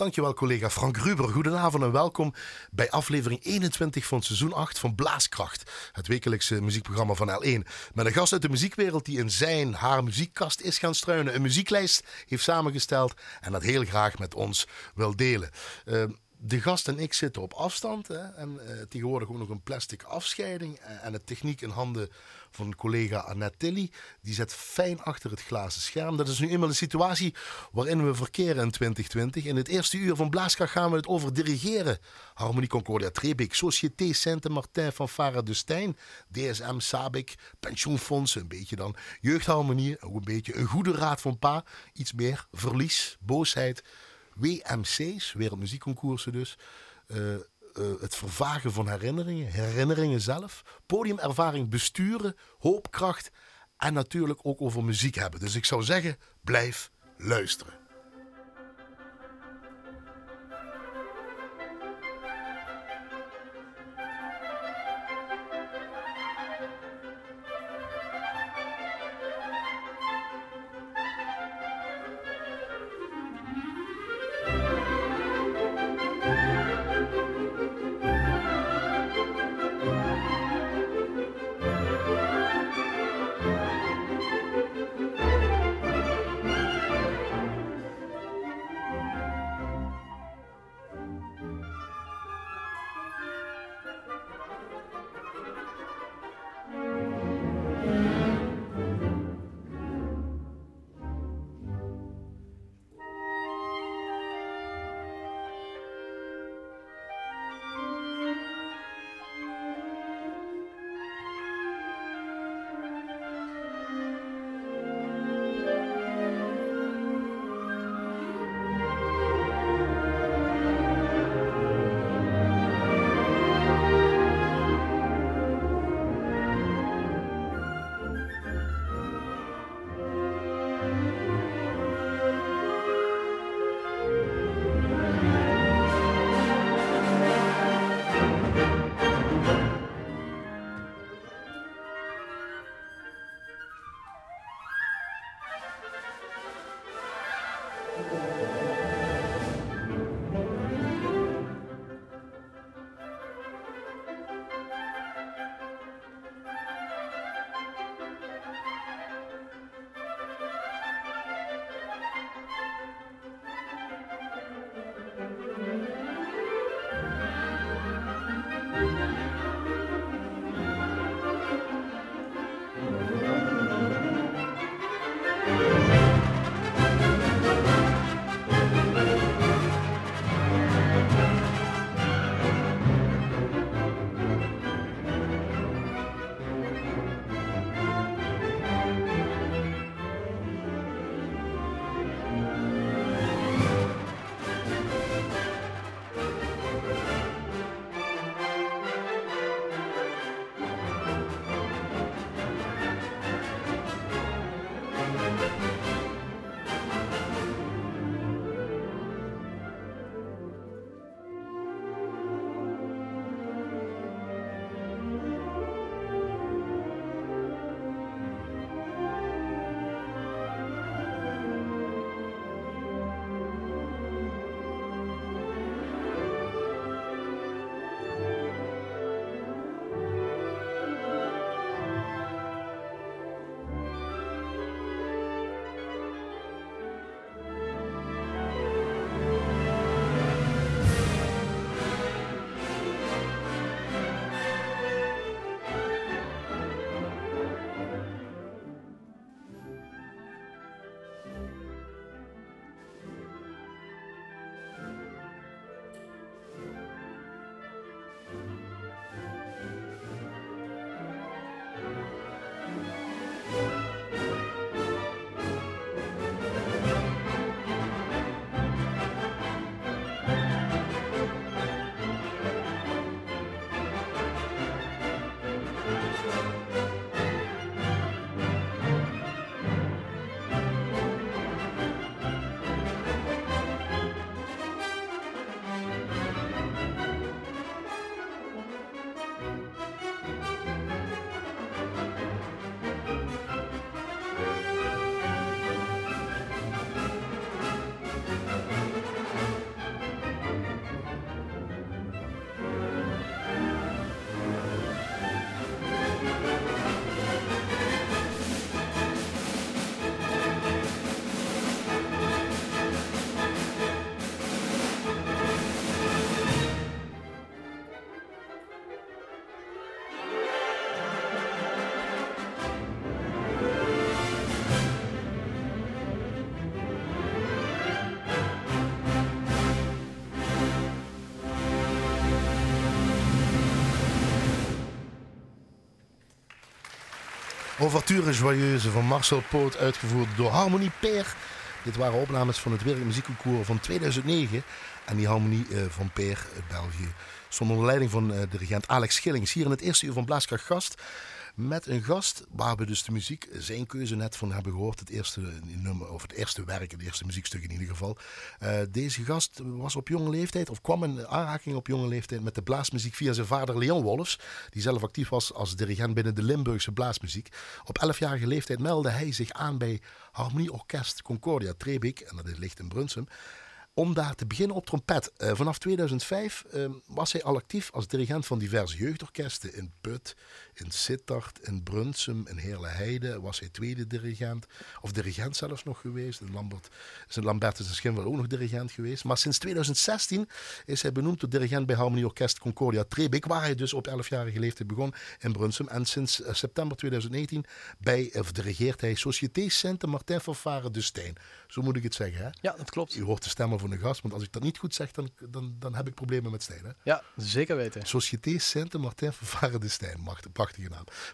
Dankjewel collega Frank Ruber. Goedenavond en welkom bij aflevering 21 van seizoen 8 van Blaaskracht. Het wekelijkse muziekprogramma van L1. Met een gast uit de muziekwereld die in zijn, haar muziekkast is gaan struinen. Een muzieklijst heeft samengesteld en dat heel graag met ons wil delen. Uh, de gast en ik zitten op afstand. Hè, en uh, tegenwoordig ook nog een plastic afscheiding. Eh, en de techniek in handen van collega Annette Tilly. Die zit fijn achter het glazen scherm. Dat is nu eenmaal de situatie waarin we verkeren in 2020. In het eerste uur van Blaaskracht gaan we het over dirigeren. Harmonie Concordia Trebik, Société Saint-Martin van de Stijn, DSM Sabic, pensioenfondsen, een beetje dan. Jeugdharmonie, ook een beetje. Een goede raad van pa, iets meer. Verlies, boosheid. WMC's, Wereldmuziekconcoursen dus. Uh, uh, het vervagen van herinneringen, herinneringen zelf, podiumervaring besturen, hoopkracht en natuurlijk ook over muziek hebben. Dus ik zou zeggen, blijf luisteren. Overture Joyeuse van Marcel Poot, uitgevoerd door Harmonie Peer. Dit waren opnames van het Wereldmuziekconcours van 2009. En die Harmonie uh, van Peer België stond onder leiding van uh, dirigent Alex Schillings. Hier in het eerste uur van Blaaskracht Gast. Met een gast waar we dus de muziek, zijn keuze net van hebben gehoord. Het eerste nummer, of het eerste werk, het eerste muziekstuk in ieder geval. Uh, deze gast was op jonge leeftijd, of kwam in aanraking op jonge leeftijd met de blaasmuziek via zijn vader Leon Wolfs. Die zelf actief was als dirigent binnen de Limburgse blaasmuziek. Op 11-jarige leeftijd meldde hij zich aan bij Harmonieorkest Concordia Trebik, en dat ligt in Brunsum om daar te beginnen op trompet. Uh, vanaf 2005 uh, ehm, was hij al actief als dirigent van diverse jeugdorkesten in Put, in Sittard, in Brunsum, in Heerleheide. Was hij tweede dirigent, of dirigent zelfs nog geweest. Lambert, in Lambert is misschien wel ook nog dirigent geweest. Maar sinds 2016 is hij benoemd tot dirigent bij Harmonieorkest Concordia Trebik, waar hij dus op 11-jarige leeftijd begon in Brunsum. En sinds uh, september 2019 bij, of dirigeert hij Société Sainte-Martin Fanfare de Stijn. Zo moet ik het zeggen, hè? Ja, dat klopt. U hoort de stemmen van de gast, want als ik dat niet goed zeg, dan, dan, dan heb ik problemen met Stijn. Hè? Ja, zeker weten. Société Sainte-Martin Vervaren de Stijn,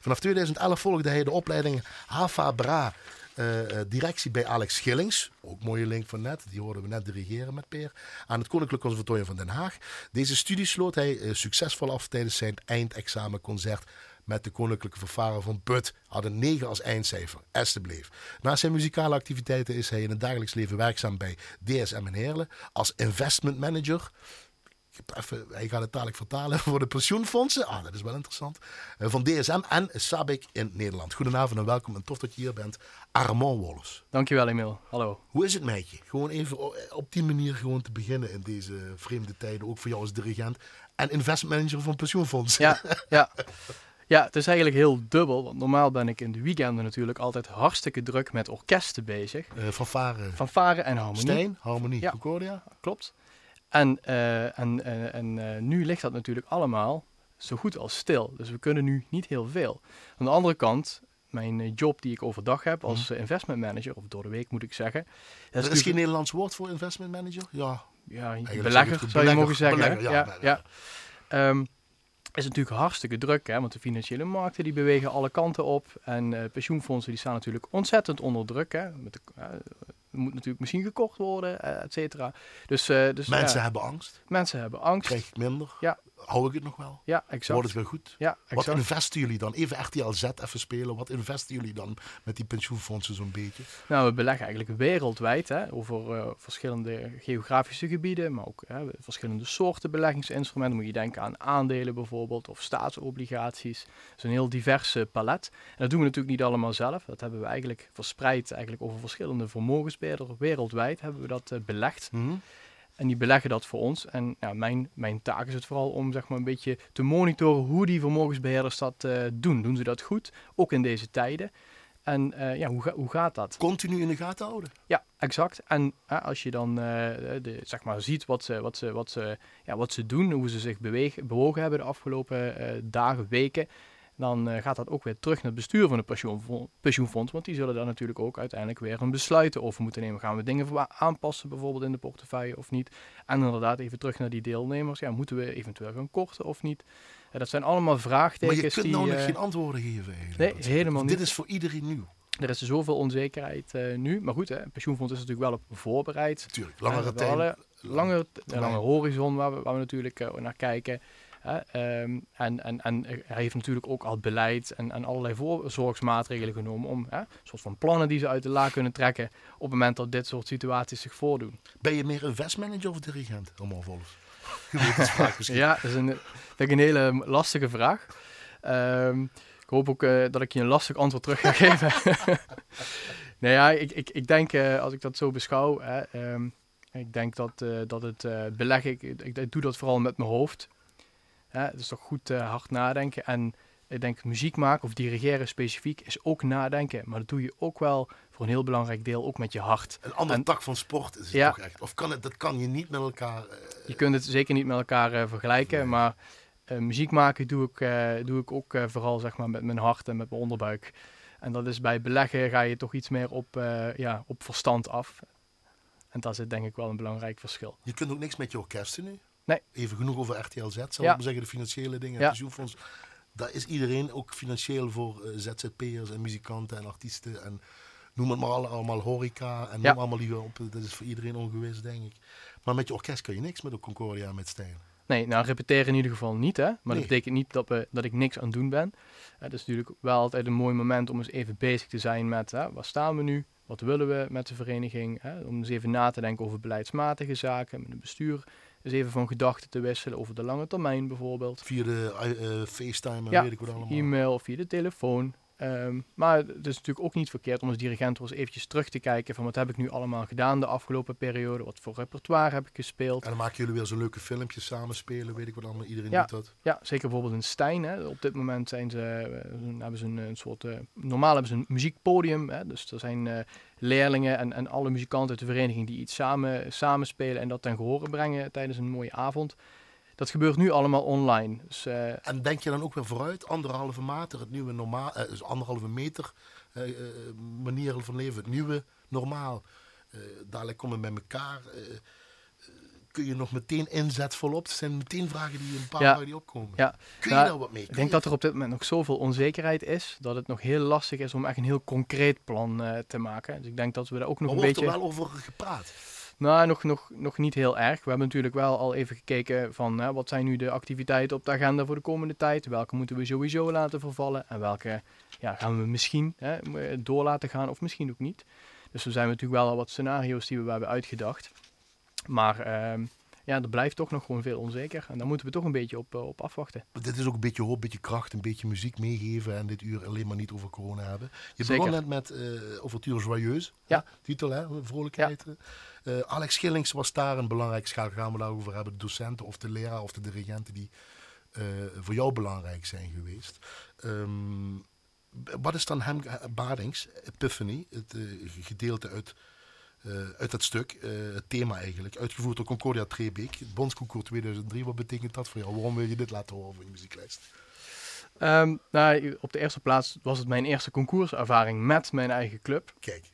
Vanaf 2011 volgde hij de opleiding HAVA Bra. Uh, directie bij Alex Schillings, ook mooie link van net, die hoorden we net dirigeren met Peer, aan het Koninklijk Conservatorium van Den Haag. Deze studie sloot hij uh, succesvol af tijdens zijn eindexamenconcert met de Koninklijke Vervaren van Put. Had een 9 als eindcijfer, alsjeblieft. Naast zijn muzikale activiteiten is hij in het dagelijks leven werkzaam bij DSM in Heerlen als investment manager. Even, hij gaat het dadelijk vertalen voor de pensioenfondsen. Ah, dat is wel interessant. Eh, van DSM en Sabic in Nederland. Goedenavond en welkom en tof dat je hier bent. Armand Wolfs. Dankjewel Emil. Hallo. Hoe is het met je? Gewoon even op die manier gewoon te beginnen in deze vreemde tijden. Ook voor jou als dirigent en investment manager van pensioenfondsen. Ja, ja. Ja, het is eigenlijk heel dubbel. Want normaal ben ik in de weekenden natuurlijk altijd hartstikke druk met orkesten bezig. Uh, fanfare. Fanfare en harmonie. Steen, harmonie, ja, Concordia. Klopt. En, uh, en, en uh, nu ligt dat natuurlijk allemaal zo goed als stil. Dus we kunnen nu niet heel veel. Aan de andere kant, mijn job die ik overdag heb als mm. investment manager, of door de week moet ik zeggen. Dat is, is geen Nederlands woord voor investment manager? Ja, ja belegger zou je mogen zeggen. Belegger, ja, ja, ja. Um, is natuurlijk hartstikke druk, hè, want de financiële markten die bewegen alle kanten op. En uh, pensioenfondsen die staan natuurlijk ontzettend onder druk. Hè, met de, uh, er moet natuurlijk misschien gekocht worden, uh, et cetera. Dus, dus, Mensen hebben angst. Mensen hebben angst. Krijg ik minder. Ja, hou ik het nog wel? Ja, exact. Wordt het weer goed? Ja, exact. Wat investen jullie dan? Even RTLZ even spelen. Wat investen jullie dan met die pensioenfondsen zo'n beetje? Nou, we beleggen eigenlijk wereldwijd hè, over uh, verschillende geografische gebieden, maar ook hè, verschillende soorten beleggingsinstrumenten. Moet je denken aan aandelen bijvoorbeeld of staatsobligaties. Dat is een heel divers palet. En dat doen we natuurlijk niet allemaal zelf. Dat hebben we eigenlijk verspreid eigenlijk over verschillende vermogensbeheerders wereldwijd hebben we dat uh, belegd. Mm -hmm. En die beleggen dat voor ons. En ja, mijn, mijn taak is het vooral om zeg maar, een beetje te monitoren hoe die vermogensbeheerders dat uh, doen. Doen ze dat goed? Ook in deze tijden. En uh, ja, hoe, ga, hoe gaat dat? Continu in de gaten houden. Ja, exact. En uh, als je dan de, zeg maar ziet wat ze, wat, ze, wat, ze, ja, wat ze doen, hoe ze zich bewegen, bewogen hebben de afgelopen dagen, weken, dan uh, gaat dat ook weer terug naar het bestuur van het pensioenfonds. Want die zullen daar natuurlijk ook uiteindelijk weer een besluiten over moeten nemen. Gaan we dingen aanpassen, bijvoorbeeld in de portefeuille of niet? En inderdaad even terug naar die deelnemers. Ja, moeten we eventueel gaan korten of niet? Uh, dat zijn allemaal vraagtekens. Maar je kunt nou nog uh, geen antwoorden geven. Nee, helemaal niet. Dit is voor iedereen nieuw. Er is zoveel onzekerheid nu. Maar goed, hè, het pensioenfonds is natuurlijk wel op voorbereid. Tuurlijk, langere tijd. Lange, lange horizon waar we, waar we natuurlijk naar kijken. Um, en, en, en hij heeft natuurlijk ook al beleid en, en allerlei voorzorgsmaatregelen genomen om hè, een soort van plannen die ze uit de la kunnen trekken op het moment dat dit soort situaties zich voordoen. Ben je meer investmanager of dirigent, allemaal volgens? ja, dat is een, vind ik een hele lastige vraag. Um, ik hoop ook uh, dat ik je een lastig antwoord terug ga geven. nee, ja, ik, ik, ik denk, uh, als ik dat zo beschouw, hè, um, ik denk dat, uh, dat het beleggen, ik, ik, ik, doe dat vooral met mijn hoofd. Hè, dus toch goed uh, hard nadenken. En ik denk muziek maken of dirigeren specifiek is ook nadenken. Maar dat doe je ook wel voor een heel belangrijk deel ook met je hart. Een andere tak van sport is het ja, toch echt? Of kan het, dat kan je niet met elkaar... Uh, je kunt het zeker niet met elkaar uh, vergelijken. Nee. Maar muziek maken doe ik, doe ik ook vooral zeg maar, met mijn hart en met mijn onderbuik. En dat is bij beleggen ga je toch iets meer op, ja, op verstand af. En dat is denk ik wel een belangrijk verschil. Je kunt ook niks met je orkesten nu? Nee. Even genoeg over RTLZ, zal ja. ik maar zeggen, de financiële dingen, ja. pensioenfonds. daar is iedereen ook financieel voor uh, ZZP'ers en muzikanten en artiesten en noem het maar allemaal horeca en noem allemaal die op. Dat is voor iedereen ongewis, denk ik. Maar met je orkest kan je niks met de Concordia met Stijn. Nee, nou repeteren in ieder geval niet, hè. Maar dat betekent niet dat, we, dat ik niks aan het doen ben. Het is natuurlijk wel altijd een mooi moment om eens even bezig te zijn met, hè, waar staan we nu? Wat willen we met de vereniging? Hè? Om eens even na te denken over beleidsmatige zaken, met het bestuur eens even van gedachten te wisselen over de lange termijn bijvoorbeeld. Via de uh, FaceTime en weet ik wat allemaal. e-mail of via de telefoon. Um, maar het is natuurlijk ook niet verkeerd om als dirigent eens eventjes terug te kijken van wat heb ik nu allemaal gedaan de afgelopen periode, wat voor repertoire heb ik gespeeld. En dan maken jullie weer zo'n leuke filmpjes samenspelen, weet ik wat allemaal, iedereen ja, doet dat. Ja, zeker bijvoorbeeld in Stijn. Hè. Op dit moment zijn ze, uh, hebben ze een, een soort, uh, normaal hebben ze een muziekpodium, hè. dus er zijn uh, leerlingen en, en alle muzikanten uit de vereniging die iets samen, samenspelen en dat ten gehore brengen tijdens een mooie avond. Dat gebeurt nu allemaal online. Dus, uh, en denk je dan ook weer vooruit, anderhalve meter, het nieuwe normaal, uh, dus anderhalve meter uh, manier van leven, het nieuwe normaal. dadelijk komen we bij elkaar. kun je nog meteen inzet volop? Het zijn meteen vragen die een paar ja. die opkomen. Ja. Kun je nou, daar wat mee? ik denk dat er op dit moment nog zoveel onzekerheid is, dat het nog heel lastig is om echt een heel concreet plan te maken. Dus ik denk dat we daar ook nog maar een beetje... er wel over gepraat? Nou, nog, nog, nog niet heel erg. We hebben natuurlijk wel al even gekeken van hè, wat zijn nu de activiteiten op de agenda voor de komende tijd. Welke moeten we sowieso laten vervallen en welke ja, gaan we misschien hè, door laten gaan of misschien ook niet. Dus er zijn natuurlijk wel al wat scenario's die we hebben uitgedacht. Maar uh, ja, er blijft toch nog gewoon veel onzeker. En daar moeten we toch een beetje op, op afwachten. Dit is ook een beetje hoop, een beetje kracht, een beetje muziek meegeven. En dit uur alleen maar niet over corona hebben. Je begon net met uh, Overture Joyeuse. Ja. Titel, hè? Vrolijkheid. Ja. Uh, Alex Schillings was daar een belangrijk schakel. Gaan we daarover hebben. De docenten of de leraar of de dirigenten die uh, voor jou belangrijk zijn geweest. Um, wat is dan hem, Badings, Epiphany, het uh, gedeelte uit, uit dat stuk, het thema eigenlijk, uitgevoerd door Concordia Trebeek, het Bondsconcours 2003. Wat betekent dat voor jou? Waarom wil je dit laten horen voor je muzieklijst? Um, nou, op de eerste plaats was het mijn eerste concourservaring met mijn eigen club. Kijk.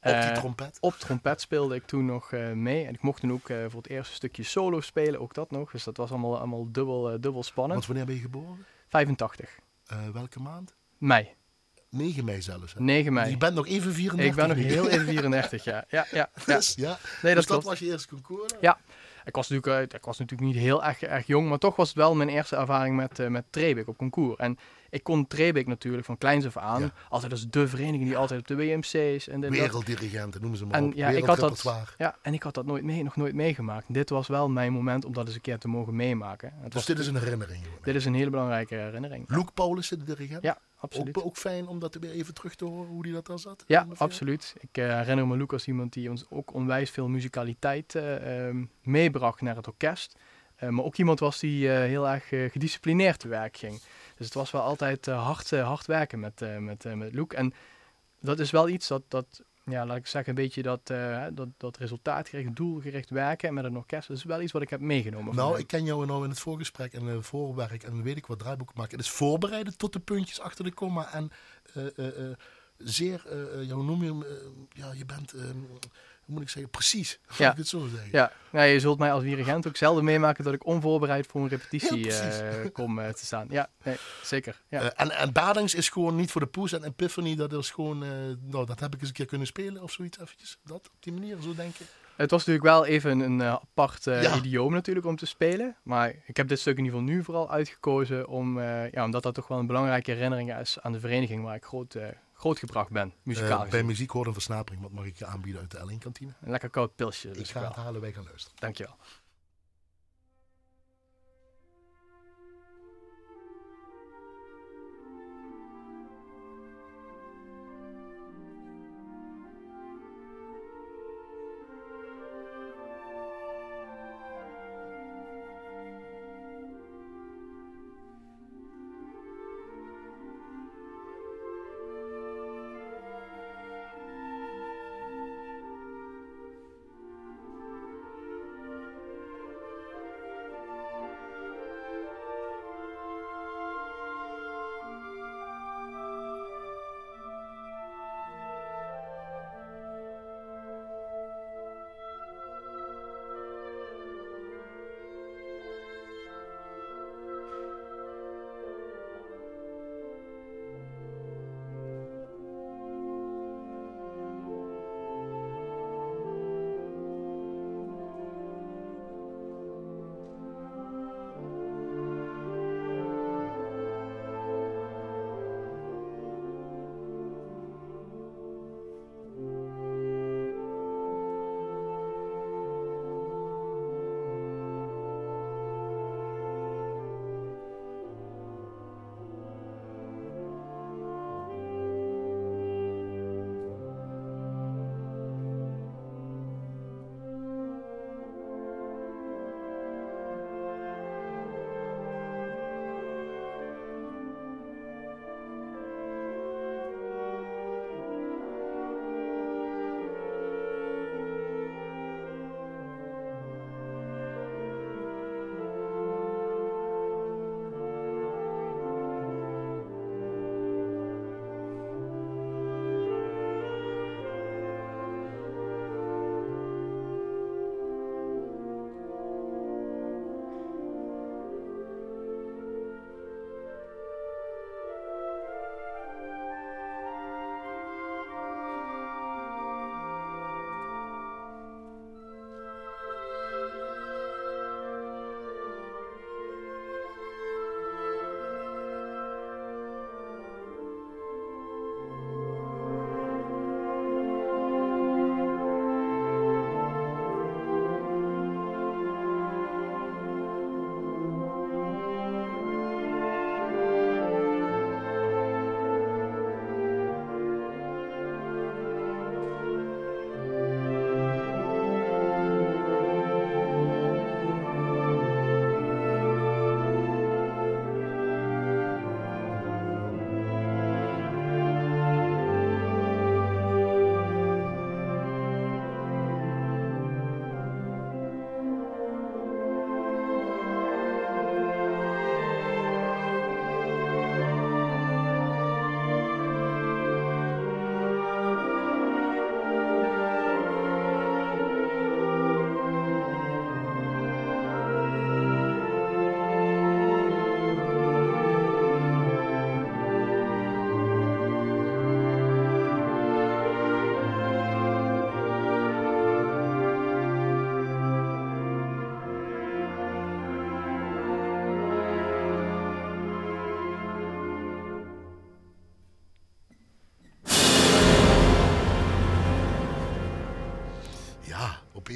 Op die Uh, trompet? Op trompet speelde ik toen nog mee. En ik mocht toen ook voor het eerste stukje solo spelen, ook dat nog. Dus dat was allemaal, allemaal dubbel, dubbel spannend. Want wanneer ben je geboren? 85. welke maand? Mei. 9 mei zelfs. Hè? 9 mei. Dus je bent nog even 34. Ik ben nog heel even 34, ja. Ja, ja, ja. Dus, ja. Nee, dat, dus dat was je eerste concours? Ja. Ik was, natuurlijk, ik was natuurlijk niet heel erg, erg jong, maar toch was het wel mijn eerste ervaring met, uh, met Trebik op concours. En ik kon Trebik natuurlijk van kleins af aan, ja. altijd als de vereniging die altijd op de WMC's en de Werelddirigenten noemen ze maar en, op. Ja, ik had dat, ja, en ik had dat nooit mee, nog nooit meegemaakt. Dit was wel mijn moment om dat eens een keer te mogen meemaken. Het dus dit is een herinnering? Jongen. Dit is een hele belangrijke herinnering. Luke Paulussen, de dirigent? Ja, absoluut. Ook, ook, fijn om dat weer even terug te horen, hoe die dat dan zat? Ja, absoluut. Ik uh, herinner me Luke als iemand die ons ook onwijs veel musicaliteit uh, um, meebracht naar het orkest. Uh, maar ook iemand was die heel erg gedisciplineerd te werk ging. Dus het was wel altijd hard, hard werken met, met, met Luke. En dat is wel iets dat, dat ja, laat ik zeggen, een beetje dat, dat, dat resultaatgericht, doelgericht werken met een orkest. Dat is wel iets wat ik heb meegenomen. Nou, ik ken jou nou in het voorgesprek en uh, voorwerk en weet ik wat draaiboek maken. Het is voorbereiden tot de puntjes achter de komma en zeer, ja, hoe noem je hem, ja, je bent hoe moet ik zeggen, precies. Ja. ik het zo zeggen. Ja, ja je zult mij als dirigent ook zelden meemaken dat ik onvoorbereid voor een repetitie ja, uh, kom uh, te staan. Ja, nee, zeker. Ja. Uh, en, en Badings is gewoon niet voor de poes en Epiphany, dat is gewoon, nou, dat heb ik eens een keer kunnen spelen of zoiets eventjes. Dat, op die manier, zo denk je. Het was natuurlijk wel even een apart ja. idioom natuurlijk om te spelen. Maar ik heb dit stuk in ieder geval nu vooral uitgekozen om, ja, omdat dat toch wel een belangrijke herinnering is aan de vereniging waar ik groot grootgebracht ben, muzikaal uh, Bij muziek hoort een versnapering. Wat mag ik je aanbieden uit de L1-kantine? Een lekker koud pilsje. Dus ik ga wel. het halen, wij gaan luisteren. Dankjewel.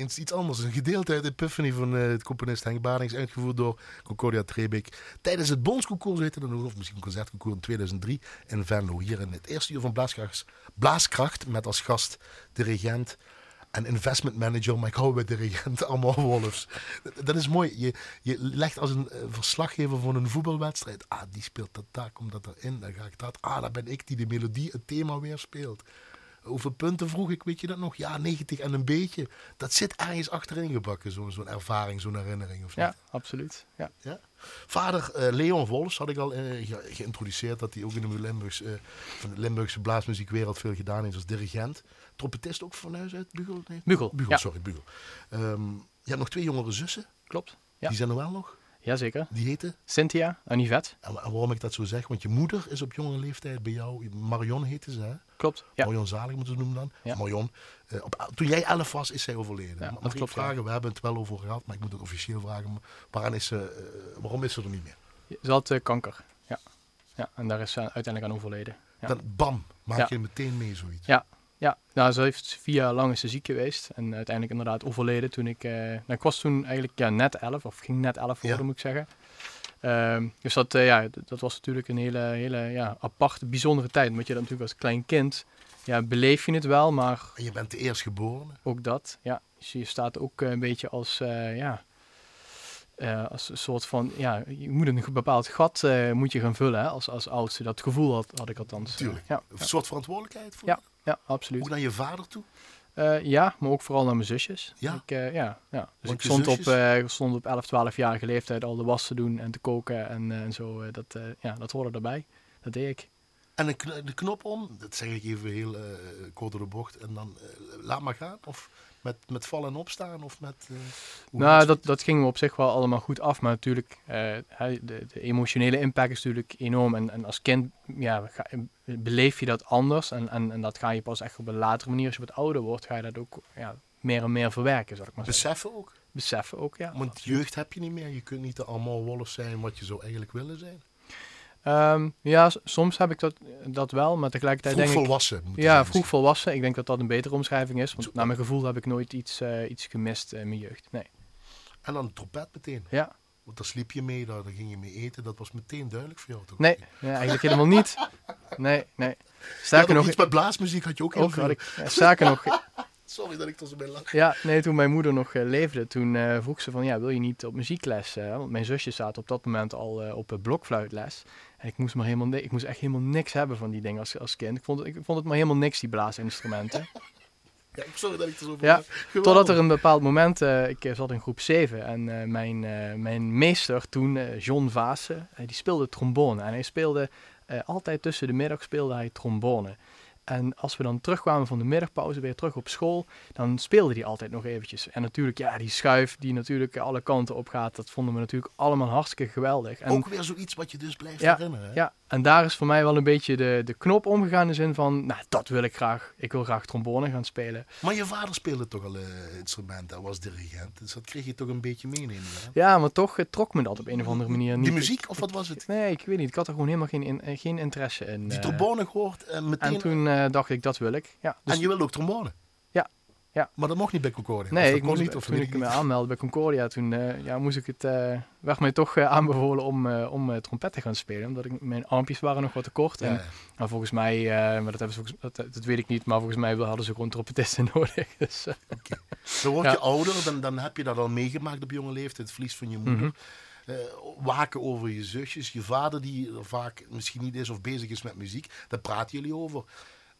Iets anders. Een gedeelte uit Epiphany van uh, het componist Henk Badings, uitgevoerd door Concordia Trebek. Tijdens het Bondsconcours heette dat of misschien Concertconcours in 2003 in Venlo. Hier in het eerste uur van Blaaskracht, Blaaskracht met als gast dirigent en investment manager, maar ik hou bij dirigent allemaal Wolfs. Dat is mooi. Je, je legt als een eh, verslaggever van een voetbalwedstrijd. Ah, die speelt dat daar, komt dat erin, dan ga ik dat. Ah, dan ben ik die de melodie, het thema weer speelt. Hoeveel punten vroeg ik, weet je dat nog? Ja, 90 en een beetje. Dat zit ergens achterin gebakken, zo'n zo'n ervaring, zo'n herinnering. Of ja, absoluut. Ja. ja? Vader uh, Leon Wolfs had ik al uh, geïntroduceerd dat hij ook in de, Limburgs, uh, van de Limburgse blaasmuziekwereld veel gedaan heeft als dirigent. Trompetist ook van huis uit? Bugel? Nee? Bugel. Bugel, sorry, Bugel. Um, je hebt nog twee jongere zussen. Klopt. Ja. Die zijn er wel nog? Jazeker. Die heette? Cynthia en Yvette. En, waarom ik dat zo zeg? Want je moeder is op jonge leeftijd bij jou. Marion heette ze, hè? Klopt. Ja. Marion Zalig moeten we noemen dan. Ja. Marion. Uh, op, toen jij elf was, is zij overleden. Ja, Mag ik vragen? We hebben het wel over gehad, maar ik moet het officieel vragen. Waaraan is ze, uh, waarom is ze er niet meer? Ze had uh, kanker. Ja. ja. En daar is ze uiteindelijk aan overleden. Ja. Dan bam, maak je meteen mee zoiets. Ja, ja, nou, ze heeft vier jaar lang is ze ziek geweest. En uiteindelijk inderdaad overleden toen ik... Nou, ik was toen eigenlijk ja, net elf, of ging net elf worden, moet ik zeggen. Uh, dus dat, uh, ja, dat was natuurlijk een hele, hele ja, aparte, bijzondere tijd. Want je dat natuurlijk als klein kind, ja, beleef je het wel, maar... En je bent de eerst geboren. Ook dat, ja. Dus je staat ook een beetje als, ja... als een soort van, ja, je moet een bepaald gat moet je gaan vullen hè, als, als oudste. Dat gevoel had, had ik althans. Tuurlijk. ja, een soort verantwoordelijkheid voor ja ja, absoluut. Ook naar je vader toe? Uh, ja, maar ook vooral naar mijn zusjes. Ja? Ik, uh, ja, ja. Dus ik stond op, uh, stond op 11, 12-jarige leeftijd al de was te doen en te koken en, en zo. dat, ja, dat hoorde erbij. Dat deed ik. En de knop om, dat zeg ik even heel kort door de bocht, en dan laat maar gaan? Of met, met vallen en opstaan? Of met, uh, nou, dat, dat ging me op zich wel allemaal goed af. Maar natuurlijk, uh, de, de, emotionele impact is natuurlijk enorm. En, en als kind ja, ga, beleef je dat anders. En, en, en dat ga je pas echt op een latere manier. Als je wat ouder wordt, ga je dat ook ja, meer en meer verwerken, zal ik maar zeggen. Beseffen ook? Beseffen ook, ja. Want jeugd heb je niet meer. Je kunt niet allemaal wolf zijn wat je zou eigenlijk willen zijn. Um, ja, soms heb ik dat, dat wel, maar tegelijkertijd vroeg denk ik... volwassen. Ja, vroeg volwassen. Ik denk dat dat een betere omschrijving is. Want Zo, naar mijn gevoel heb ik nooit iets, uh, iets gemist in mijn jeugd. Nee. En dan de trompet meteen. Ja. Want daar sliep je mee, daar, daar ging je mee eten. Dat was meteen duidelijk voor jou, toch? Nee, nee eigenlijk helemaal niet. Nee, nee. Sterker nog... Iets met blaasmuziek had je ook heel ook veel. Ik, ja, sterker nog... Sorry dat ik er zo bij lach. Ja, nee, toen mijn moeder nog uh, leefde, toen uh, vroeg ze van, ja, wil je niet op muziekles? Want mijn zusje zaten op dat moment al op blokfluitles. En ik moest, maar helemaal ik moest echt helemaal niks hebben van die dingen als, als kind. Ik vond, het, ik vond het maar helemaal niks, die blaasinstrumenten. Ja, sorry dat ik er zo Ja, totdat er een bepaald moment, uh, ik zat in groep 7 en uh, mijn, uh, mijn meester toen, John Vaassen, die speelde trombone. En hij speelde altijd tussen de middag speelde hij trombone. En als we dan terugkwamen van de middagpauze, weer terug op school, dan speelde hij altijd nog eventjes. En natuurlijk, ja, die schuif die natuurlijk alle kanten op gaat, dat vonden we natuurlijk allemaal hartstikke geweldig. En, Ook weer zoiets wat je dus blijft herinneren. Hè? Ja, en daar is voor mij wel een beetje de, de knop omgegaan in de zin van, nou, dat wil ik graag. Ik wil graag trombone gaan spelen. Maar je vader speelde toch al uh, instrumenten, hij was dirigent. Dus dat kreeg je toch een beetje meenemen. Hè? Ja, maar toch trok me dat op een of andere manier niet. Die muziek, of wat was het? Nee, ik weet niet. Ik had er gewoon helemaal geen, in, geen interesse in. Die trombone gehoord en meteen... En toen dacht ik, dat wil ik. Ja, dus... En je wilde ook trombone? Ja. Maar dat mocht niet bij Concordia? Nee, ik moest, niet, of toen ik me aanmeldde bij Concordia, toen uh, ja, moest ik het, uh, werd mij toch uh, aanbevolen om, om trompet te gaan spelen. Omdat ik, mijn armpjes waren nog wat te kort. Ja, en, ja. Volgens mij, maar dat, hebben ze, dat, dat, weet ik niet, maar volgens mij hadden ze gewoon trompetisten nodig. Dus, okay. Dan word je ouder, dan, dan heb je dat al meegemaakt op jonge leeftijd, het verlies van je moeder. Mm -hmm. Uh, waken over je zusjes, je vader die er vaak misschien niet is of bezig is met muziek, daar praten jullie over.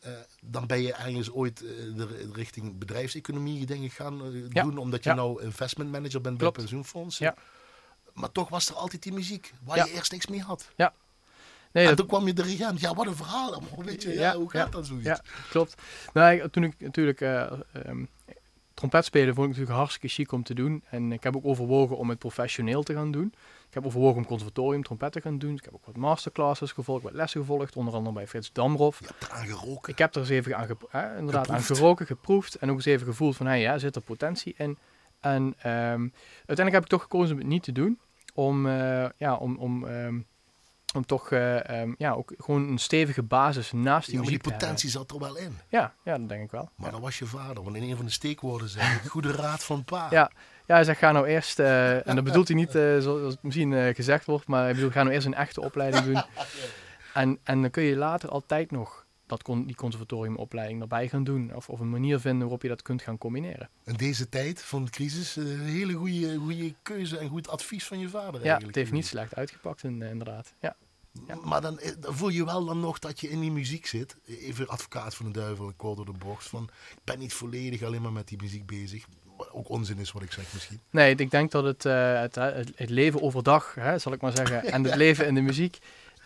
Uh, dan ben je ergens ooit uh, de, richting bedrijfseconomie denk ik gaan uh, ja. doen, omdat je ja. nou investment manager bent Klopt. bij pensioenfondsen. Ja. Maar toch was er altijd die muziek, waar je eerst niks mee had. Ja. Nee, en dat... toen kwam je de regent. Ja, wat een verhaal. Weet je, ja, hoe gaat dat zoiets? Ja, klopt. Nou, toen ik natuurlijk um, trompet spelen vond ik natuurlijk hartstikke chic om te doen. En ik heb ook overwogen om het professioneel te gaan doen. Ik heb overwogen om conservatorium trompet te gaan doen. Ik heb ook wat masterclasses gevolgd, wat lessen gevolgd, onder andere bij Frits Damroff. Je hebt eraan geroken. Ik heb er eens even aan, hè, inderdaad, aan geroken, geproefd en ook eens even gevoeld van, hé, hey, ja, zit er potentie in? En um, uiteindelijk heb ik toch gekozen om het niet te doen. Om, uh, ja, om, om um, om toch uh, um, ja, ook gewoon een stevige basis naast die ja, muziek die potentie zat er wel in. Ja, ja, dat denk ik wel. Maar ja. dan was je vader, want in een van de steekwoorden zei goede raad van pa. Ja, ja hij zegt ga nou eerst, uh, en dat bedoelt hij niet uh, zoals misschien gezegd wordt, maar hij bedoelt ga nou eerst een echte opleiding doen. en, en dan kun je later altijd nog dat kon, die conservatoriumopleiding erbij gaan doen. Of, of een manier vinden waarop je dat kunt gaan combineren. In deze tijd van de crisis, een hele goede, goede keuze en goed advies van je vader Ja, het heeft niet slecht uitgepakt inderdaad. Ja. Ja. Maar dan, dan, voel je wel dan nog dat je in die muziek zit. Even advocaat van de duivel, een door de bocht. Van, ik ben niet volledig alleen maar met die muziek bezig. Ook onzin is wat ik zeg misschien. Nee, ik denk dat het, uh, het, het, leven overdag, hè, zal ik maar zeggen, en het leven in de muziek,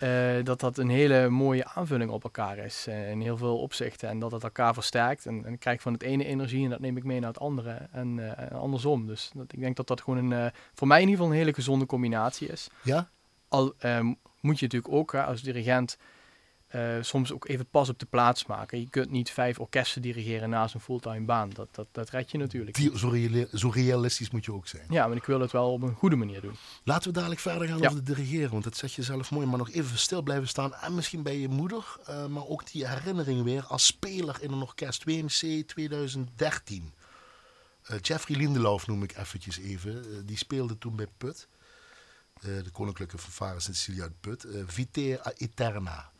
uh, dat dat een hele mooie aanvulling op elkaar is. Uh, in heel veel opzichten. En dat het elkaar versterkt. En, en ik krijg van het ene energie en dat neem ik mee naar het andere. En uh, andersom. Dus dat, ik denk dat dat gewoon een, voor mij in ieder geval een hele gezonde combinatie is. Ja? Al moet je natuurlijk ook als dirigent uh, soms ook even pas op de plaats maken. Je kunt niet vijf orkesten dirigeren naast een fulltime baan. Dat, dat, dat red je natuurlijk. Die, zo, reali zo, realistisch moet je ook zijn. Ja, maar ik wil het wel op een goede manier doen. Laten we dadelijk verder gaan ja. over het dirigeren. Want dat zeg je zelf mooi. Maar nog even stil blijven staan. En misschien bij je moeder. Uh, maar ook die herinnering weer als speler in een orkest. WMC 2013. Uh, Jeffrey Lindeloof noem ik eventjes even. die speelde toen bij Put. de Koninklijke Fanfare Sint-Cecilia uit Put. Viter Eterna.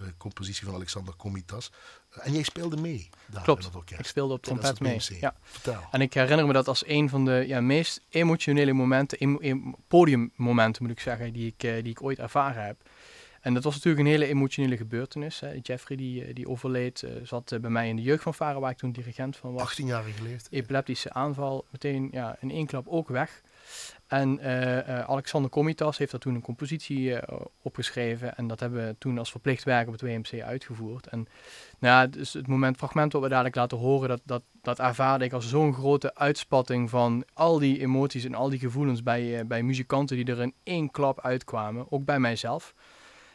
Uh, compositie van Alexander Komitas. Uh, en jij speelde mee daar Klopt, in dat orkest. ik speelde op trompet mee. Ja. Vertel. En ik herinner me dat als een van de ja, meest emotionele momenten, em em podiummomenten moet ik zeggen, die ik, uh, die ik ooit ervaren heb. En dat was natuurlijk een hele emotionele gebeurtenis. Hè. Jeffrey die, die overleed, zat bij mij in de jeugd van Varen, waar ik toen dirigent van was. 18 jaar geleefd. Epileptische aanval, meteen ja, in één klap ook weg. En uh, uh, Alexander Komitas heeft daar toen een compositie uh, opgeschreven. En dat hebben we toen als verplicht werk op het WMC uitgevoerd. En nou ja, dus het moment, fragment wat we dadelijk laten horen, dat, dat, dat ervaarde ik als zo'n grote uitspatting van al die emoties en al die gevoelens bij, bij muzikanten die er in één klap uitkwamen. Ook bij mijzelf.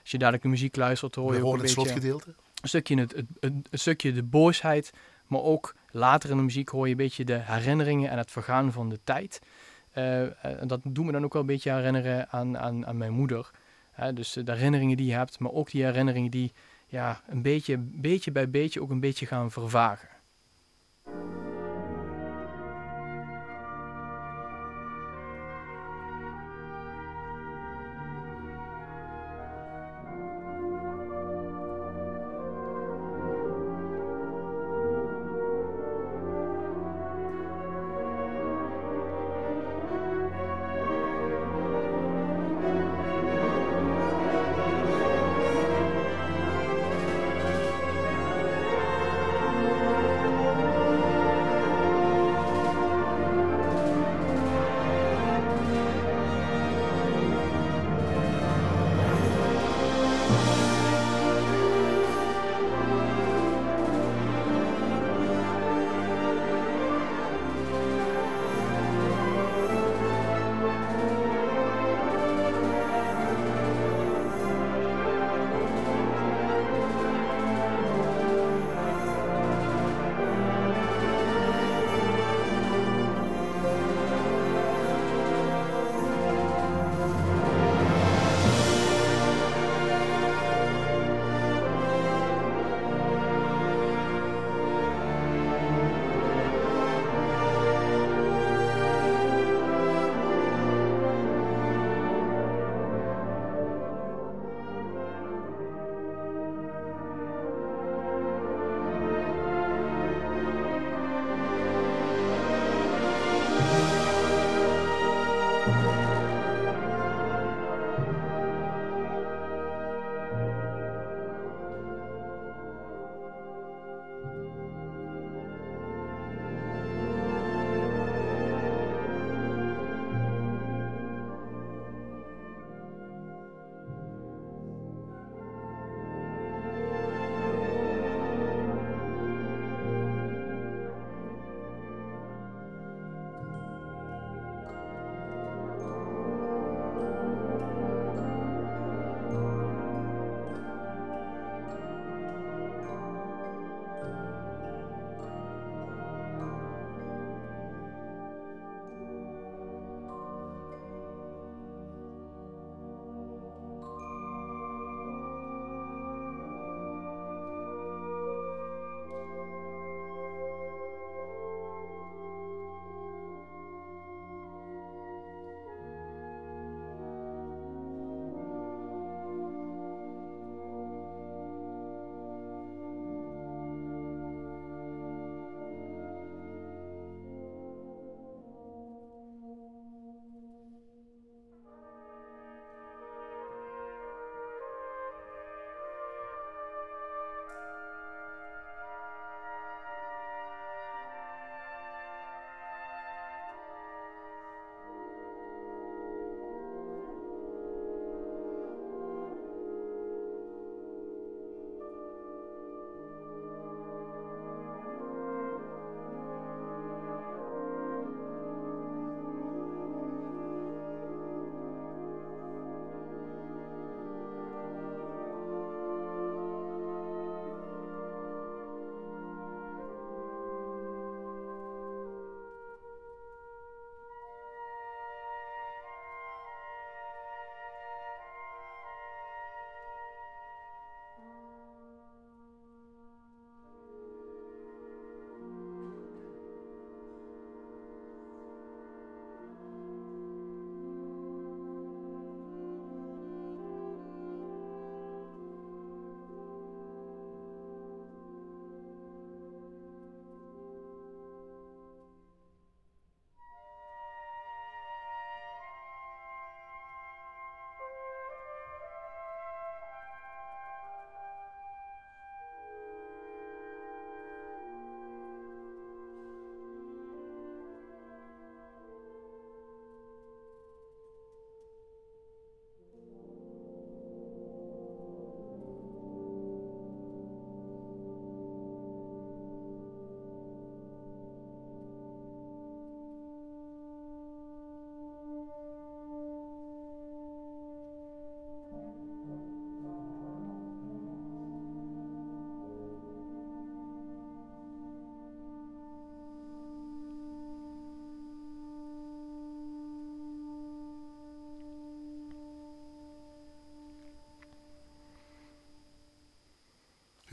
Als je dadelijk de muziek luistert, hoor je ook een het beetje... slotgedeelte. Een stukje, het, het, het, een stukje de boosheid, maar ook later in de muziek hoor je een beetje de herinneringen en het vergaan van de tijd. Uh, en dat doet me dan ook wel een beetje herinneren aan, aan, aan mijn moeder. Dus de herinneringen die je hebt, maar ook die herinneringen die ja, een beetje, beetje bij beetje ook een beetje gaan vervagen.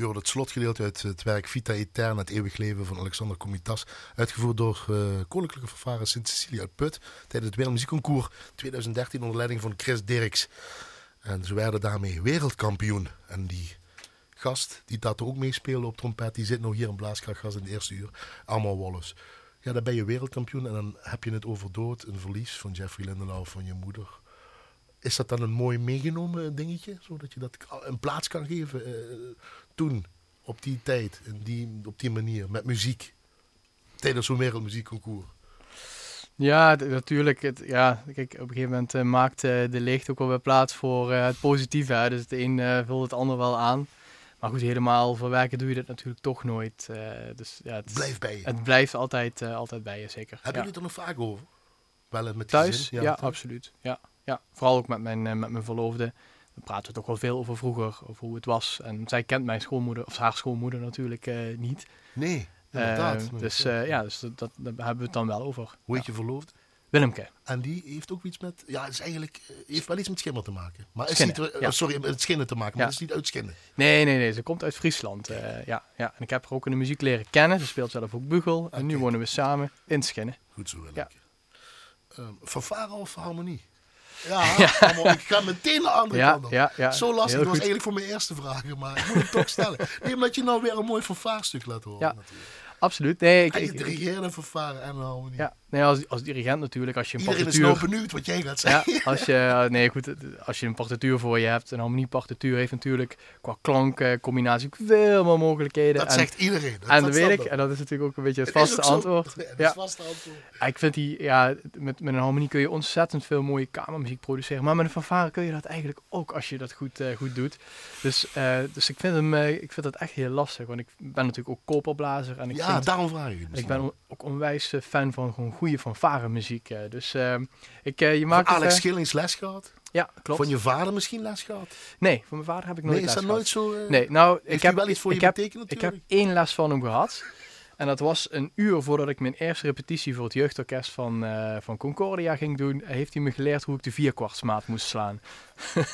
U hoort het slotgedeelte uit het werk Vita Eterna, het eeuwig leven van Alexander Comitas. Uitgevoerd door uh, Koninklijke Vervaren Sint-Cecilia uit Put tijdens het Wereldmuziekconcours 2013 onder leiding van Chris Dirks. En ze werden daarmee wereldkampioen. En die gast die dat ook meespeelde op trompet, die zit nog hier in Blaaskrachtgas in de eerste uur. Allemaal Wallace. Ja, dan ben je wereldkampioen en dan heb je het over dood, een verlies van Jeffrey Lindenau, van je moeder. Is dat dan een mooi meegenomen dingetje, zodat je dat een plaats kan geven uh, toen, op die tijd, in die, op die manier, met muziek, tijdens zo'n wereldmuziekconcours? Ja, natuurlijk. Het, ja, kijk, op een gegeven moment uh, maakt uh, de licht ook wel weer plaats voor het positieve. Hè? Dus het een vult het ander wel aan. Maar goed, helemaal verwerken doe je dat natuurlijk toch nooit. Dus, ja, het blijft bij je. Het blijft altijd, altijd bij je, zeker. Hebben jullie het er nog vaak over? Wel met Thuis? Ja, ja absoluut. Ja, ja. Vooral ook met mijn, met mijn verloofde. We praten toch wel veel over vroeger, over hoe het was. En zij kent mijn schoonmoeder, of haar schoonmoeder natuurlijk niet. Nee, inderdaad. dus ja, dus dat, dat, daar hebben we het dan wel over. Hoe heet je verloofde? Willemke. En die heeft ook iets met, ja, is eigenlijk, eh, heeft wel iets met schimmer te maken. Maar is niet, sorry, met schinnen te maken, maar het is niet uit schinnen. Nee, nee, nee, ze komt uit Friesland. Ja, ja, en ik heb haar ook in de muziek leren kennen. Ze speelt zelf ook bugel. En nu wonen we samen in Schinnen. Goed zo, Willemke. Ja. Um, fanfare of harmonie? Ja, ja. ik ga meteen naar de andere ja, kant op. Ja. Zo lastig. Dat was eigenlijk voor mijn eerste vraag, maar ik moet het toch stellen. Nee, omdat je nou weer een mooi fanfare-stuk laat horen. Ja. Natuurlijk. Absoluut. Nee, ik, ik, dirigeren, vervaren en harmonie. Ja, nee, als, als dirigent natuurlijk, als je een Iedereen partituur... is nou benieuwd wat jij gaat zeggen. Ja, als je, nee, goed, als je een partituur voor je hebt, een harmoniepartituur heeft natuurlijk qua klankencombinatie veel meer mogelijkheden. Dat zegt iedereen. Dat, en dat weet ik, en dat is natuurlijk ook een beetje het, vaste antwoord. Ja, het vaste antwoord. ik vind die, ja, met, met een harmonie kun je ontzettend veel mooie kamermuziek produceren, maar met een fanfare kun je dat eigenlijk ook als je dat goed, uh, goed doet. Dus, uh, dus ik vind hem, uh, ik vind dat echt heel lastig, want ik ben natuurlijk ook koperblazer. En ik ja, vind, daarom vraag ik ik ben ook onwijs fan van gewoon goede fanfare muziek. dus ik, je maakt Alex Schillings les gehad? Ja, klopt. Van je vader misschien les gehad? Nee, van mijn vader heb ik nooit nee, les is dat nooit zo? nee, nou, ik heb wel iets voor ik je betekend Ik heb één les van hem gehad. En dat was een uur voordat ik mijn eerste repetitie voor het jeugdorkest van, uh, van Concordia ging doen. Heeft hij me geleerd hoe ik de vierkwartsmaat moest slaan.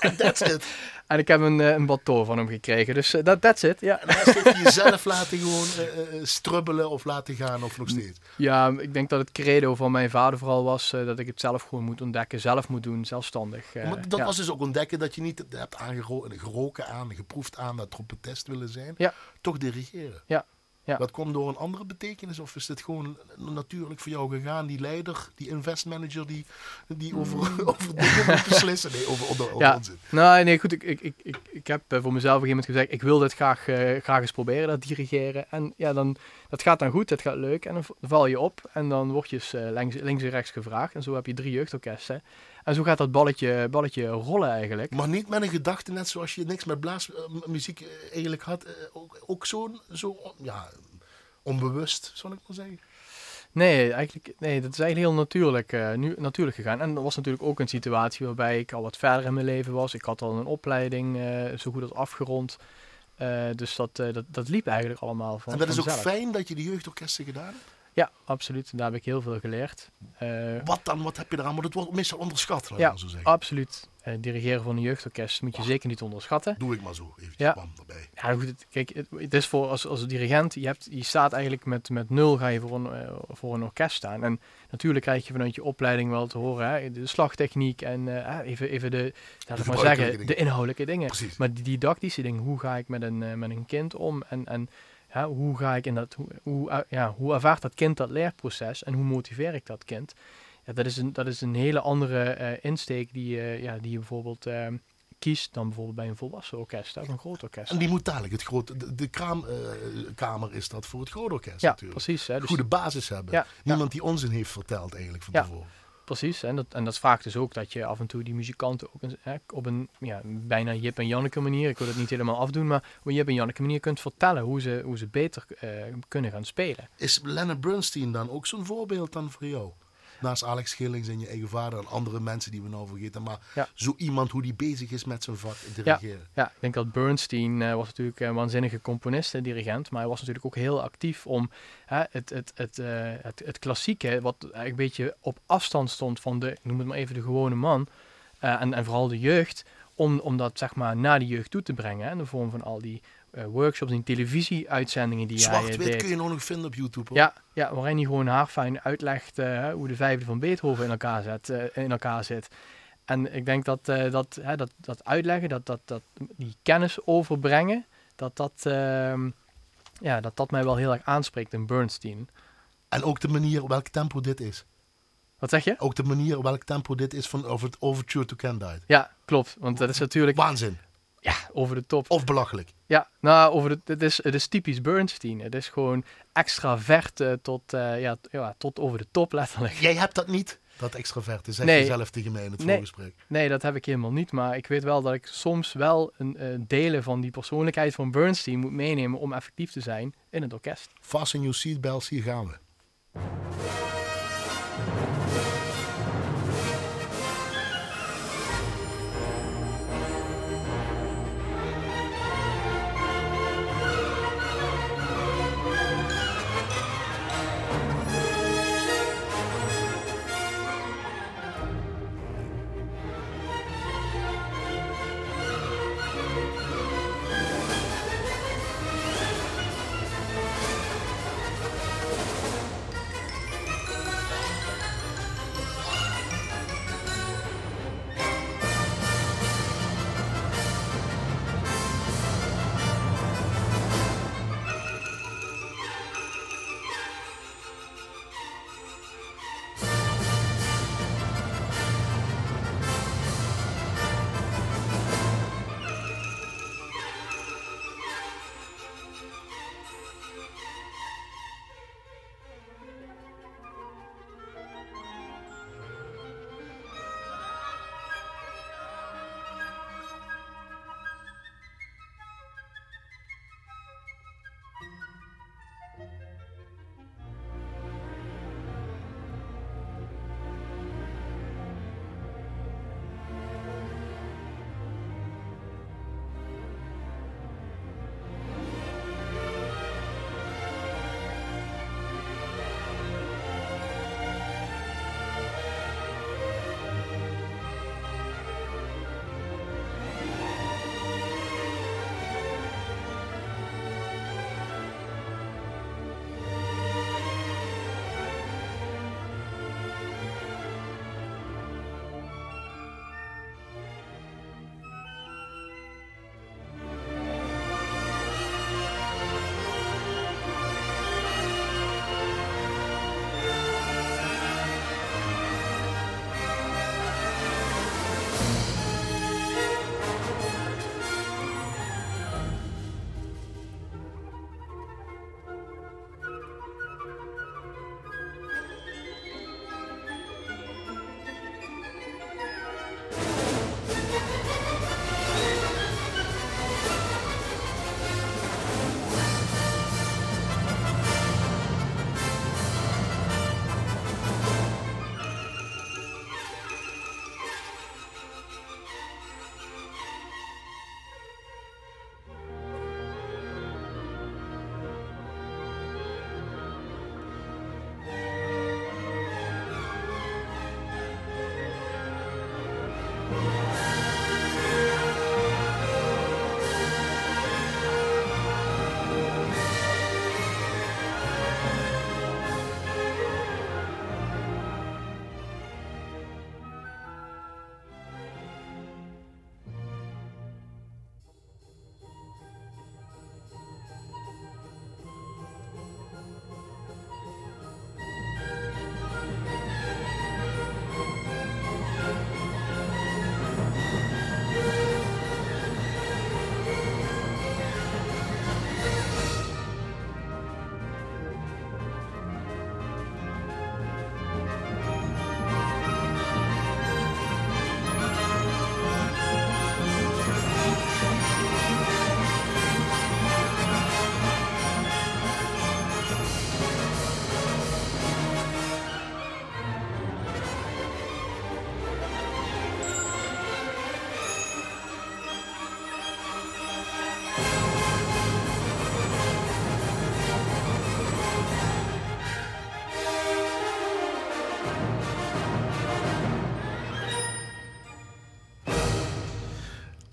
En that's it. en ik heb een, uh, een bateau van hem gekregen. Dus dat uh, that's it, ja. En rest heeft hij jezelf laten gewoon uh, strubbelen of laten gaan of nog steeds? Ja, ik denk dat het credo van mijn vader vooral was dat ik het zelf gewoon moet ontdekken. Zelf moet doen, zelfstandig. maar dat ja. was dus ook ontdekken dat je niet hebt aangeroken aan, geproefd aan dat trompetist willen zijn. Ja. Toch dirigeren. Ja. Ja. Dat komt door een andere betekenis? Of is dit gewoon natuurlijk voor jou gegaan? Die leider, die investmanager die, die over, mm. over dingen moet beslissen? Nee, over, over, over ja. onzin. Nou, nee, goed. Ik, ik, ik, ik, heb voor mezelf op een gegeven moment gezegd, ik wil dit graag, uh, graag eens proberen, dat dirigeren. En ja, dan, dat gaat dan goed, dat gaat leuk. En dan val je op en dan word je uh, links, links en rechts gevraagd. En zo heb je drie jeugdorkesten. En zo gaat dat balletje, balletje rollen eigenlijk. Maar niet met een gedachte, net zoals je niks met blaasmuziek uh, eigenlijk had. Uh, ook ook zo'n, zo, ja, onbewust, zal ik maar zeggen. Nee, eigenlijk, nee, dat is eigenlijk heel natuurlijk, uh, nu, natuurlijk gegaan. En dat was natuurlijk ook een situatie waarbij ik al wat verder in mijn leven was. Ik had al een opleiding zo goed als afgerond. Dus dat, dat, dat liep eigenlijk allemaal van En dat is vanzelf. ook fijn dat je de jeugdorkesten gedaan hebt? Ja, absoluut. Daar heb ik heel veel geleerd. Uh, wat dan? Wat heb je eraan? Maar dat wordt meestal onderschat, laat ja, zo zeggen. absoluut. Uh, dirigeren van een jeugdorkest moet je zeker niet onderschatten. Doe ik maar zo, eventjes Ja. kwam erbij. Ja, goed, het, kijk, het, het is voor als, als dirigent, je, hebt, je staat eigenlijk met, met nul ga je voor een, eh, voor een orkest staan. En natuurlijk krijg je vanuit je opleiding wel te horen, hè, de slagtechniek en eh, even, even de, laat ik maar zeggen, dingen. de inhoudelijke dingen. Precies. Maar die didactische dingen, hoe ga ik met een, eh, met een kind om en, en hoe ga ik in dat, hoe, hoe, eh, ja, hoe ervaart dat kind dat leerproces en hoe motiveer ik dat kind? Ja, dat, is een, dat is een hele andere eh, insteek die, eh, ja, die je bijvoorbeeld kiest dan bijvoorbeeld bij een volwassen orkest, of een groot orkest. En die moet dadelijk het grote, de, de kraamkamer is dat voor het grote orkest ja, natuurlijk. precies. Hè, dus Goede basis hebben. Ja, Niemand die onzin heeft verteld eigenlijk van tevoren. Precies, en dat, en dat vraagt dus ook dat je af en toe die muzikanten ook een, hè, op een ja, bijna Jip en Janneke manier, ik wil het niet helemaal afdoen, maar op een Jip Janneke manier kunt vertellen hoe ze, hoe ze beter eh, kunnen gaan spelen. Is Leonard Bernstein dan ook zo'n voorbeeld dan voor jou? Naast Alex Schillings en je eigen vader en andere mensen die we nou vergeten. Maar Ja. zo iemand hoe die bezig is met zijn vak dirigeren. Ja, ik denk dat Bernstein eh, was natuurlijk een waanzinnige componist en dirigent, maar hij was natuurlijk ook heel actief om hè, het, het, het, eh, het, het klassieke, wat eigenlijk een beetje op afstand stond van de, noem het maar even de gewone man, eh, en, en vooral de jeugd, om, om dat zeg maar naar de jeugd toe te brengen, hè, in de vorm van al die workshops en televisieuitzendingen die hij eh, Zwart-wit deed. kun je nog vinden op YouTube. Hoor. Ja, ja, waarin hij gewoon haarfijn uitlegt eh, hoe de vijfde van Beethoven in elkaar, zet, eh, in elkaar zit. En ik denk dat, eh, dat, hè, dat, dat uitleggen, dat, dat, dat die kennis overbrengen, dat dat, ehm, ja, dat dat mij wel heel erg aanspreekt in Bernstein. En ook de manier op welk tempo dit is. Wat zeg je? Ook de manier op welk tempo dit is van over het Overture to Candide. Ja, klopt. Want dat is natuurlijk Waanzin. ja, over de top. Of belachelijk. Ja, nou, over de, het, is, het is typisch Bernstein. Het is gewoon extravert eh, tot, eh, ja, ja, tot over de top letterlijk. Jij hebt dat niet, dat extraverte, zeg Nee. je zelf tegen mij in het Nee. voorgesprek. Nee, dat heb ik helemaal niet. Maar ik weet wel dat ik soms wel een eh, delen van die persoonlijkheid van Bernstein moet meenemen om effectief te zijn in het orkest. Fasten your seatbelts, hier gaan we.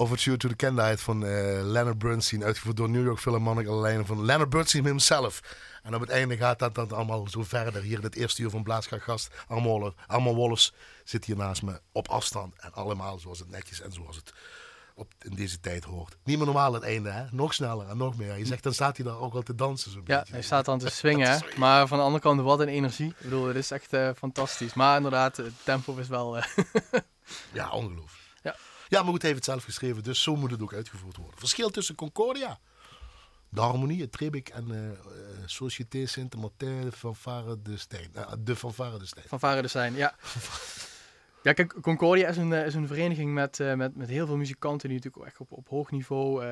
Overture to the Candlelight van uh, Leonard Bernstein, uitgevoerd door New York Philharmonic, alleen van Leonard Bernstein himself. En op het einde gaat dat, dat allemaal zo verder. Hier in het eerste uur van Blaaskrachtgast, allemaal Wolfs zit hier naast me op afstand. En allemaal zoals het netjes en zoals het op, in deze tijd hoort. Niet meer normaal het einde, hè? Nog sneller en nog meer. Je zegt, dan staat hij daar ook al te dansen. Zo ja, hij staat dan te swingen. maar van de andere kant, wat een energie. Ik bedoel, het is echt uh, fantastisch. Maar inderdaad, het tempo is wel... Uh... ja, ongelooflijk. Ja. maar goed, hij heeft het zelf geschreven, dus zo moet het ook uitgevoerd worden. Verschil tussen Concordia, de harmonie, het Trebik en uh, Société Saint-Martin, fanfare de Stijn. de fanfare de Stijn. Fanfare de Stijn, ja. Ja, kijk, Concordia is een, een vereniging met, met, met heel veel muzikanten die natuurlijk echt op, op hoog niveau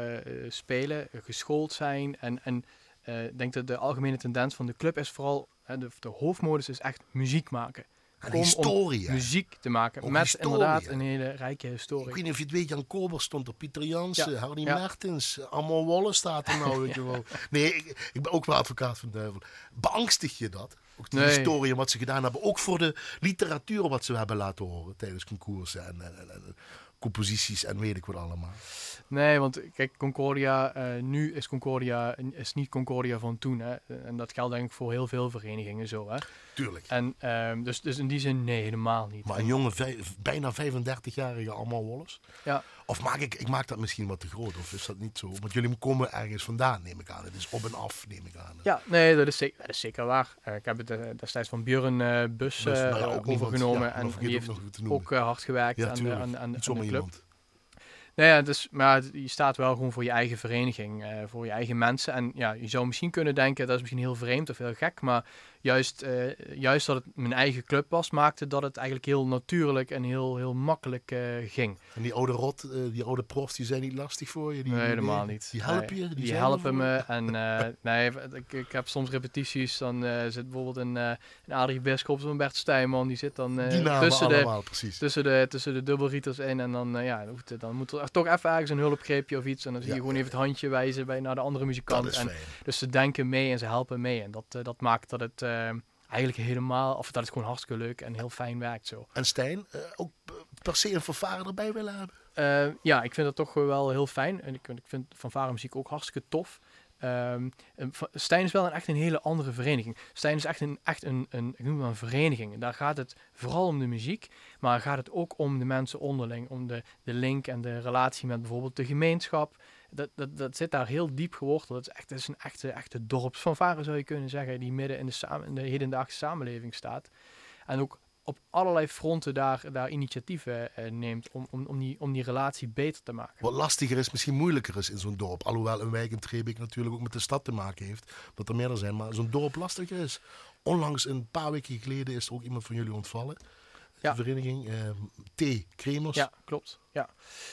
spelen, geschoold zijn. En, en ik denk dat de algemene tendens van de club is vooral, de, de hoofdmodus is echt muziek maken. Een historie. Om muziek te maken. met inderdaad een hele rijke historie. Ik weet niet of je het weet, Jan Kober stond er, Pieter Jansen, Harry Mertens, allemaal Wallace staat er nou, weet je wel. Nee, ik, ik, ben ook wel advocaat van de duivel. Beangstig je dat? Ook die historie wat ze gedaan hebben. Ook voor de literatuur wat ze hebben laten horen tijdens concoursen en, en, en composities en weet ik wat allemaal. Nee, want kijk, Concordia, uh, nu is Concordia is niet Concordia van toen. Hè? En dat geldt denk ik voor heel veel verenigingen zo. Hè? Tuurlijk. En um, dus, dus in die zin, nee, helemaal niet. Maar een jonge, bijna 35-jarige allemaal Wallace. Ja. Of maak ik, ik maak dat misschien wat te groot, of is dat niet zo? Want jullie komen ergens vandaan, neem ik aan. Het is op en af, neem ik aan. Ja, nee, dat is zeker, dat is zeker waar. Uh, ik heb het uh, destijds van Björn uh, Bus, nou ja, overgenomen. Ja, en die heeft ook hard gewerkt ja, aan, de, aan, aan, aan de club. Nou ja, dus, maar je staat wel gewoon voor je eigen vereniging, voor je eigen mensen. En ja, je zou misschien kunnen denken, dat is misschien heel vreemd of heel gek, maar juist, uh, juist dat het mijn eigen club was, maakte dat het eigenlijk heel natuurlijk en heel, heel makkelijk uh, ging. En die oude rot, die oude profs, die zijn niet lastig voor je? Die, nee, helemaal niet. Die helpen je? Die, helpen me. En nee, ik, ik, heb soms repetities, dan zit bijvoorbeeld een, een Adrie Bisschop, zo'n Bert Stijnman, die zit dan tussen, allemaal, de, precies. tussen de tussen de dubbelrieters in en dan, ja, dan moet er toch even ergens een hulpgreepje of iets. En dan zie je gewoon even het handje wijzen bij naar de andere muzikant. En, dus ze denken mee en ze helpen mee. En dat, uh, dat maakt dat het uh, eigenlijk helemaal, of dat het gewoon hartstikke leuk en heel fijn werkt zo. En Stijn, uh, ook per se een fanfare erbij willen hebben? ja, ik vind dat toch wel heel fijn. En ik, ik vind fanfare muziek ook hartstikke tof. Um, Stijn is wel een, echt een hele andere vereniging. Stijn is echt een, echt een, een, ik noem een vereniging. Daar gaat het vooral om de muziek, maar gaat het ook om de mensen onderling, om de, de link en de relatie met bijvoorbeeld de gemeenschap. Dat, dat, dat zit daar heel diep geworteld. Het is, echt, het is een echte, echte dorpsfanfare zou je kunnen zeggen, die midden in de, samen, in de hedendaagse samenleving staat. En ook op allerlei fronten daar, daar initiatieven eh, neemt om, om, om, die, om die relatie beter te maken. Wat lastiger is, misschien moeilijker is in zo'n dorp. Alhoewel een wijk in Trebik natuurlijk ook met de stad te maken heeft. Dat er meerdere zijn, maar zo'n dorp lastiger is. Onlangs, een paar weken geleden, is er ook iemand van jullie ontvallen. Ja. De vereniging uh, T. Kremers. Ja, klopt. Ja.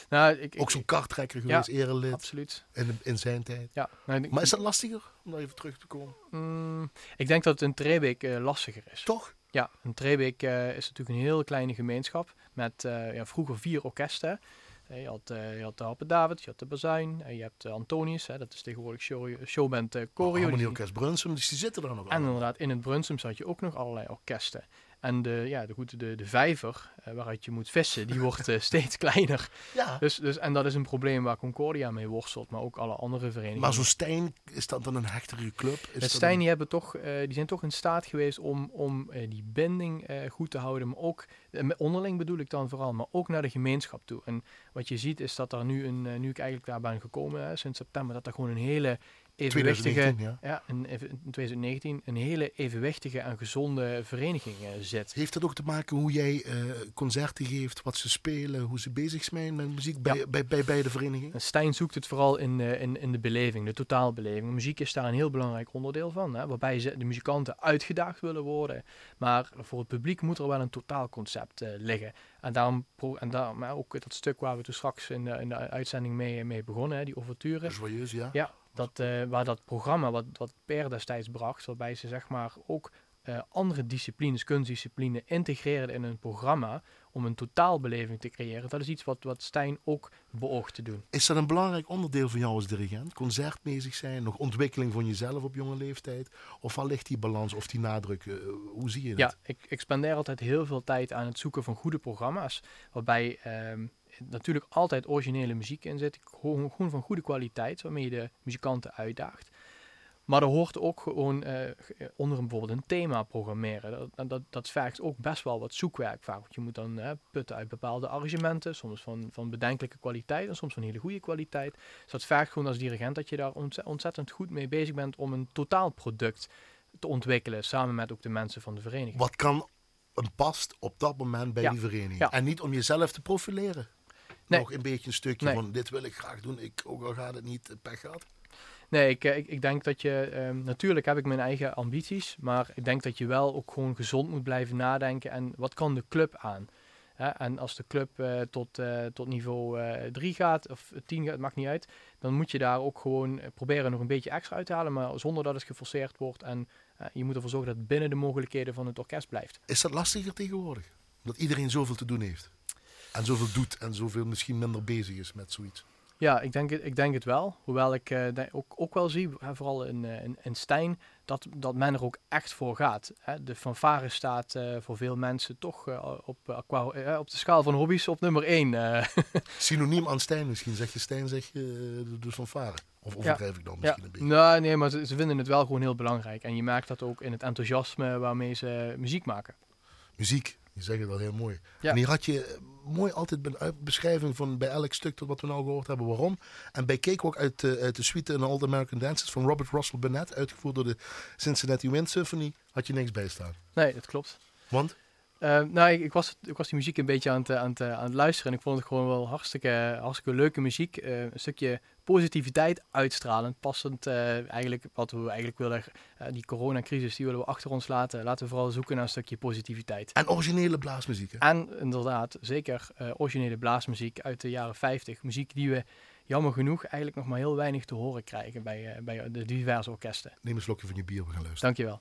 Nou, ik, ook zo'n karttrekker geweest, ja, erelid. Absoluut. In, in zijn tijd. Ja. Nou, maar is dat lastiger om daar even terug te komen? Mm, ik denk dat het in Trebik uh, lastiger is. Toch? Ja, een Trebik uh, is natuurlijk een hele kleine gemeenschap met uh, ja, vroeger vier orkesten. Je, had, je had de Happe David, je had de Bazuin, je hebt Antonius, hè, dat is tegenwoordig show, showband Choreo. Oh, Orkest Brunsum, dus die zitten er nog wel. En inderdaad, in het Brunsum zat je ook nog allerlei orkesten. En de, ja, de, goed, de, de vijver uh, waaruit je moet vissen, die wordt uh, steeds kleiner. Ja. Dus, dus, en dat is een probleem waar Concordia mee worstelt, maar ook alle andere verenigingen. Maar zo'n Stijn, is dat dan een hechtere club? Is Stijn, die, hebben toch, uh, die zijn toch in staat geweest om, om die binding goed te houden, maar ook, onderling bedoel ik dan vooral, maar ook naar de gemeenschap toe. En wat je ziet is dat er nu, een, nu ik eigenlijk daar ben gekomen, hè, sinds september, dat er gewoon een hele evenwichtige, ja. ja in, in, 2019 een hele evenwichtige en gezonde vereniging uh, zit. Heeft dat ook te maken hoe jij uh, concerten geeft, wat ze spelen, hoe ze bezig zijn met muziek bij, ja. bij, bij, bij de vereniging? Stijn zoekt het vooral in, uh, in, in de beleving, de totaalbeleving. Muziek is daar een heel belangrijk onderdeel van, hè, waarbij ze, de muzikanten uitgedaagd willen worden. Maar voor het publiek moet er wel een totaalconcept liggen. En daarom, en daarom ook dat stuk waar we toen straks in de, in de uitzending mee, mee begonnen, hè, die ouverture. Joyeus, ja. Ja, dat, uh, waar dat programma wat, wat Per destijds bracht, waarbij ze zeg maar ook uh, andere disciplines, kunstdisciplines integreren in een programma om een totaalbeleving te creëren. Dat is iets wat, wat Stijn ook beoogt te doen. Is dat een belangrijk onderdeel van jou als dirigent? Concertmezig zijn, nog ontwikkeling van jezelf op jonge leeftijd? Of waar ligt die balans of die nadruk? Uh, hoe zie je dat? Ja, ik, ik spendeer altijd heel veel tijd aan het zoeken van goede programma's, waarbij... Uh, natuurlijk altijd originele muziek in zit. Gewoon, van goede kwaliteit, waarmee je de muzikanten uitdaagt. Maar er hoort ook gewoon uh, onder een, bijvoorbeeld een thema programmeren. Dat, dat, dat vergt ook best wel wat zoekwerk vaak. Want je moet dan putten uit bepaalde arrangementen, soms van, van bedenkelijke kwaliteit en soms van hele goede kwaliteit. Dus dat vergt gewoon als dirigent dat je daar ontzettend goed mee bezig bent om een totaalproduct te ontwikkelen, samen met ook de mensen van de vereniging. Wat kan een past op dat moment bij die vereniging? En niet om jezelf te profileren. Nee. Nog een beetje een stukje van dit wil ik graag doen, ik, ook al gaat het niet, pech gehad. Nee, ik, ik, ik, denk dat je, um, natuurlijk heb ik mijn eigen ambities, maar ik denk dat je wel ook gewoon gezond moet blijven nadenken en wat kan de club aan? Hè? En als de club uh, tot, uh, tot niveau uh, eh, 3 gaat of 10 gaat, maakt niet uit, dan moet je daar ook gewoon proberen nog een beetje extra uit te halen, maar zonder dat het geforceerd wordt en je moet ervoor zorgen dat het binnen de mogelijkheden van het orkest blijft. Is dat lastiger tegenwoordig? Dat iedereen zoveel te doen heeft en zoveel doet en zoveel misschien minder bezig is met zoiets? Ja, ik denk, het, ik denk het wel. Hoewel ik uh, ook, ook wel zie, vooral in, uh, in, in Stijn, dat, dat men er ook echt voor gaat. Hè. De fanfare staat uh, voor veel mensen toch op, qua, op de schaal van hobby's op nummer 1. Synoniem aan Stijn misschien. Zeg je Stijn, zeg je de, de fanfare. Of overdrijf ja. ik dan misschien ja. een beetje? Nou, nee, maar ze, ze, vinden het wel gewoon heel belangrijk. En je merkt dat ook in het enthousiasme waarmee ze muziek maken. Muziek, je zegt het wel heel mooi. Ja. En hier had je mooi altijd een beschrijving van bij elk stuk tot wat we nou gehoord hebben waarom. En bij Cakewalk uit, uh, uit de suite in All American Dances van Robert Russell Burnett, uitgevoerd door de Cincinnati Wind Symphony, had je niks bij staan. Nee, dat klopt. Want? Uh, nou, ik, ik, was, ik was die muziek een beetje aan het, aan, het, aan het luisteren. En ik vond het gewoon wel hartstikke, hartstikke leuke muziek. Uh, een stukje positiviteit uitstralend. Passend uh, eigenlijk wat we eigenlijk willen. die coronacrisis die willen we achter ons laten. Laten we vooral zoeken naar een stukje positiviteit. En originele blaasmuziek. Hè? En inderdaad, zeker originele blaasmuziek uit de jaren 50. Muziek die we jammer genoeg eigenlijk nog maar heel weinig te horen krijgen bij, bij de diverse orkesten. Neem een slokje van je bier, we gaan luisteren. Dankjewel.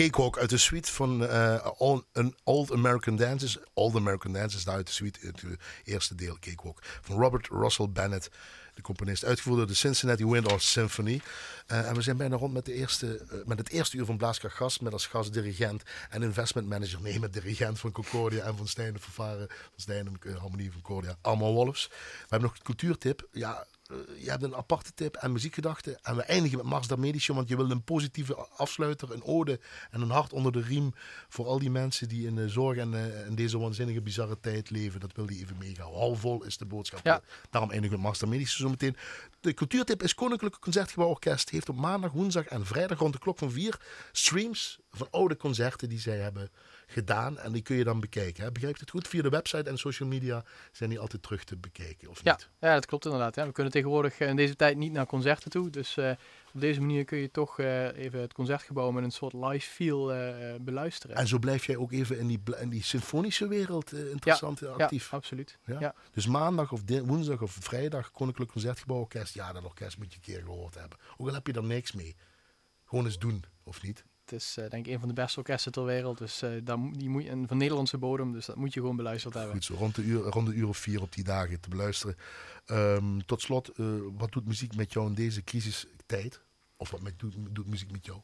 Cakewalk uit de suite van All, an Old American Dances. Old American Dances, daar uit de suite, het eerste deel Cakewalk. Van Robert Russell Bennett, de componist. Uitgevoerd door de Cincinnati Wind Symphony. Uh, en we zijn bijna rond met, de eerste, met het eerste uur van Blaaskracht Gast. Met als gast dirigent en investment manager. Nee, met dirigent van Concordia en van Stijn de Vervaren. Van Stijn de Harmonie van Concordia. Allemaal Wolfs. We hebben nog een cultuurtip. Ja, eh, je hebt een aparte tip en muziekgedachten. En we eindigen met Mars Medici, want je wil een positieve afsluiter, een ode en een hart onder de riem voor al die mensen die in de zorg en uh, in deze waanzinnige, bizarre tijd leven. Dat wil die even meegaan. Halvol is de boodschap. Ja. Daarom eindigen we met Mars Medici zo meteen. De cultuurtip is Koninklijke Concertgebouw Orkest. Heeft op maandag, woensdag en vrijdag rond de klok van vier streams van oude concerten die zij hebben gedaan. En die kun je dan bekijken. Hè? Begrijp het goed? Via de website en social media zijn die altijd terug te bekijken, of ja, niet? Ja, dat klopt inderdaad. We kunnen tegenwoordig eh, in deze tijd niet naar concerten toe. Dus uh, op deze manier kun je toch uh, even het concertgebouw met een soort live feel uh, beluisteren. En zo blijf jij ook even in die, in die symfonische wereld interessant ja, actief. Ja, absoluut. Ja? Ja? Dus maandag of woensdag of vrijdag Koninklijk Concertgebouw Orkest. Ja, dat orkest moet je een keer gehoord hebben. Ook al heb je er niks mee. Gewoon eens doen, of niet? Het is uh, denk ik een van de beste orkesten ter wereld. Dus uh, daar, die moet, en van Nederlandse bodem. Dus dat moet je gewoon beluisterd hebben. Goed zo, rond de uur, rond de uur of vier op die dagen te beluisteren. Um, tot slot, uh, wat doet muziek met jou in deze crisistijd? Of wat met, doet muziek met jou?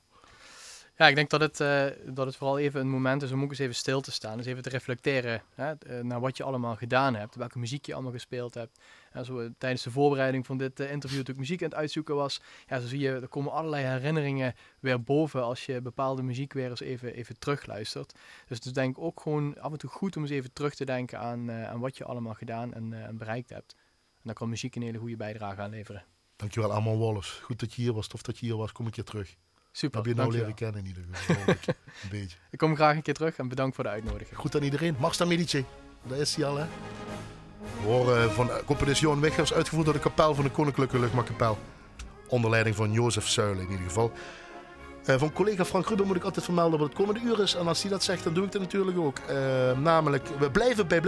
Ja, ik denk dat het, uh, dat het vooral even een moment is om ook eens even stil te staan. Dus even te reflecteren hè, naar wat je allemaal gedaan hebt. Welke muziek je allemaal gespeeld hebt. En zo, tijdens de voorbereiding van dit interview natuurlijk muziek aan het uitzoeken was. Ja, zo zie je, er komen allerlei herinneringen weer boven als je bepaalde muziek weer eens even, even terugluistert. Dus het is denk ik ook gewoon af en toe goed om eens even terug te denken aan, aan wat je allemaal gedaan en, bereikt hebt. En dan kan muziek een hele goede bijdrage aan leveren. Dankjewel allemaal Wallace. Goed dat je hier was. Tof dat je hier was. Kom een keer terug. Super. Heb je nou leren kennen in ieder geval. een beetje. Ik kom graag een keer terug en bedankt voor de uitnodiging. Goed aan iedereen. Marsta Medici. Daar is hij al, hè? We horen van componist Johan Wiggers, uitgevoerd door de kapel van de Koninklijke Luchtmachtkapel. Onder leiding van Jozef Zuilen in ieder geval. Uh, van collega Frank Ruben moet ik altijd vermelden wat het komende uur is. En als hij dat zegt, dan doe ik dat natuurlijk ook. Uh, namelijk, we blijven bij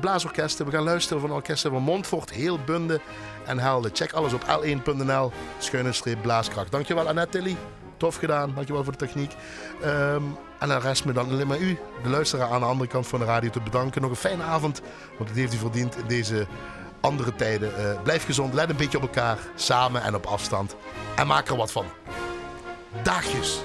blaasorkesten. We gaan luisteren van orkesten van Montfort, Heel Bunde en Helden. Check alles op l1.nl, schuine streep blaaskracht. Dankjewel Annette Tilly. Tof gedaan, dankjewel voor de techniek. Um, en dan rest me dan alleen maar u, de luisteraar aan de andere kant van de radio, te bedanken. Nog een fijne avond, want het heeft u verdiend in deze andere tijden. Uh, blijf gezond, let een beetje op elkaar, samen en op afstand. En maak er wat van. Dagjes.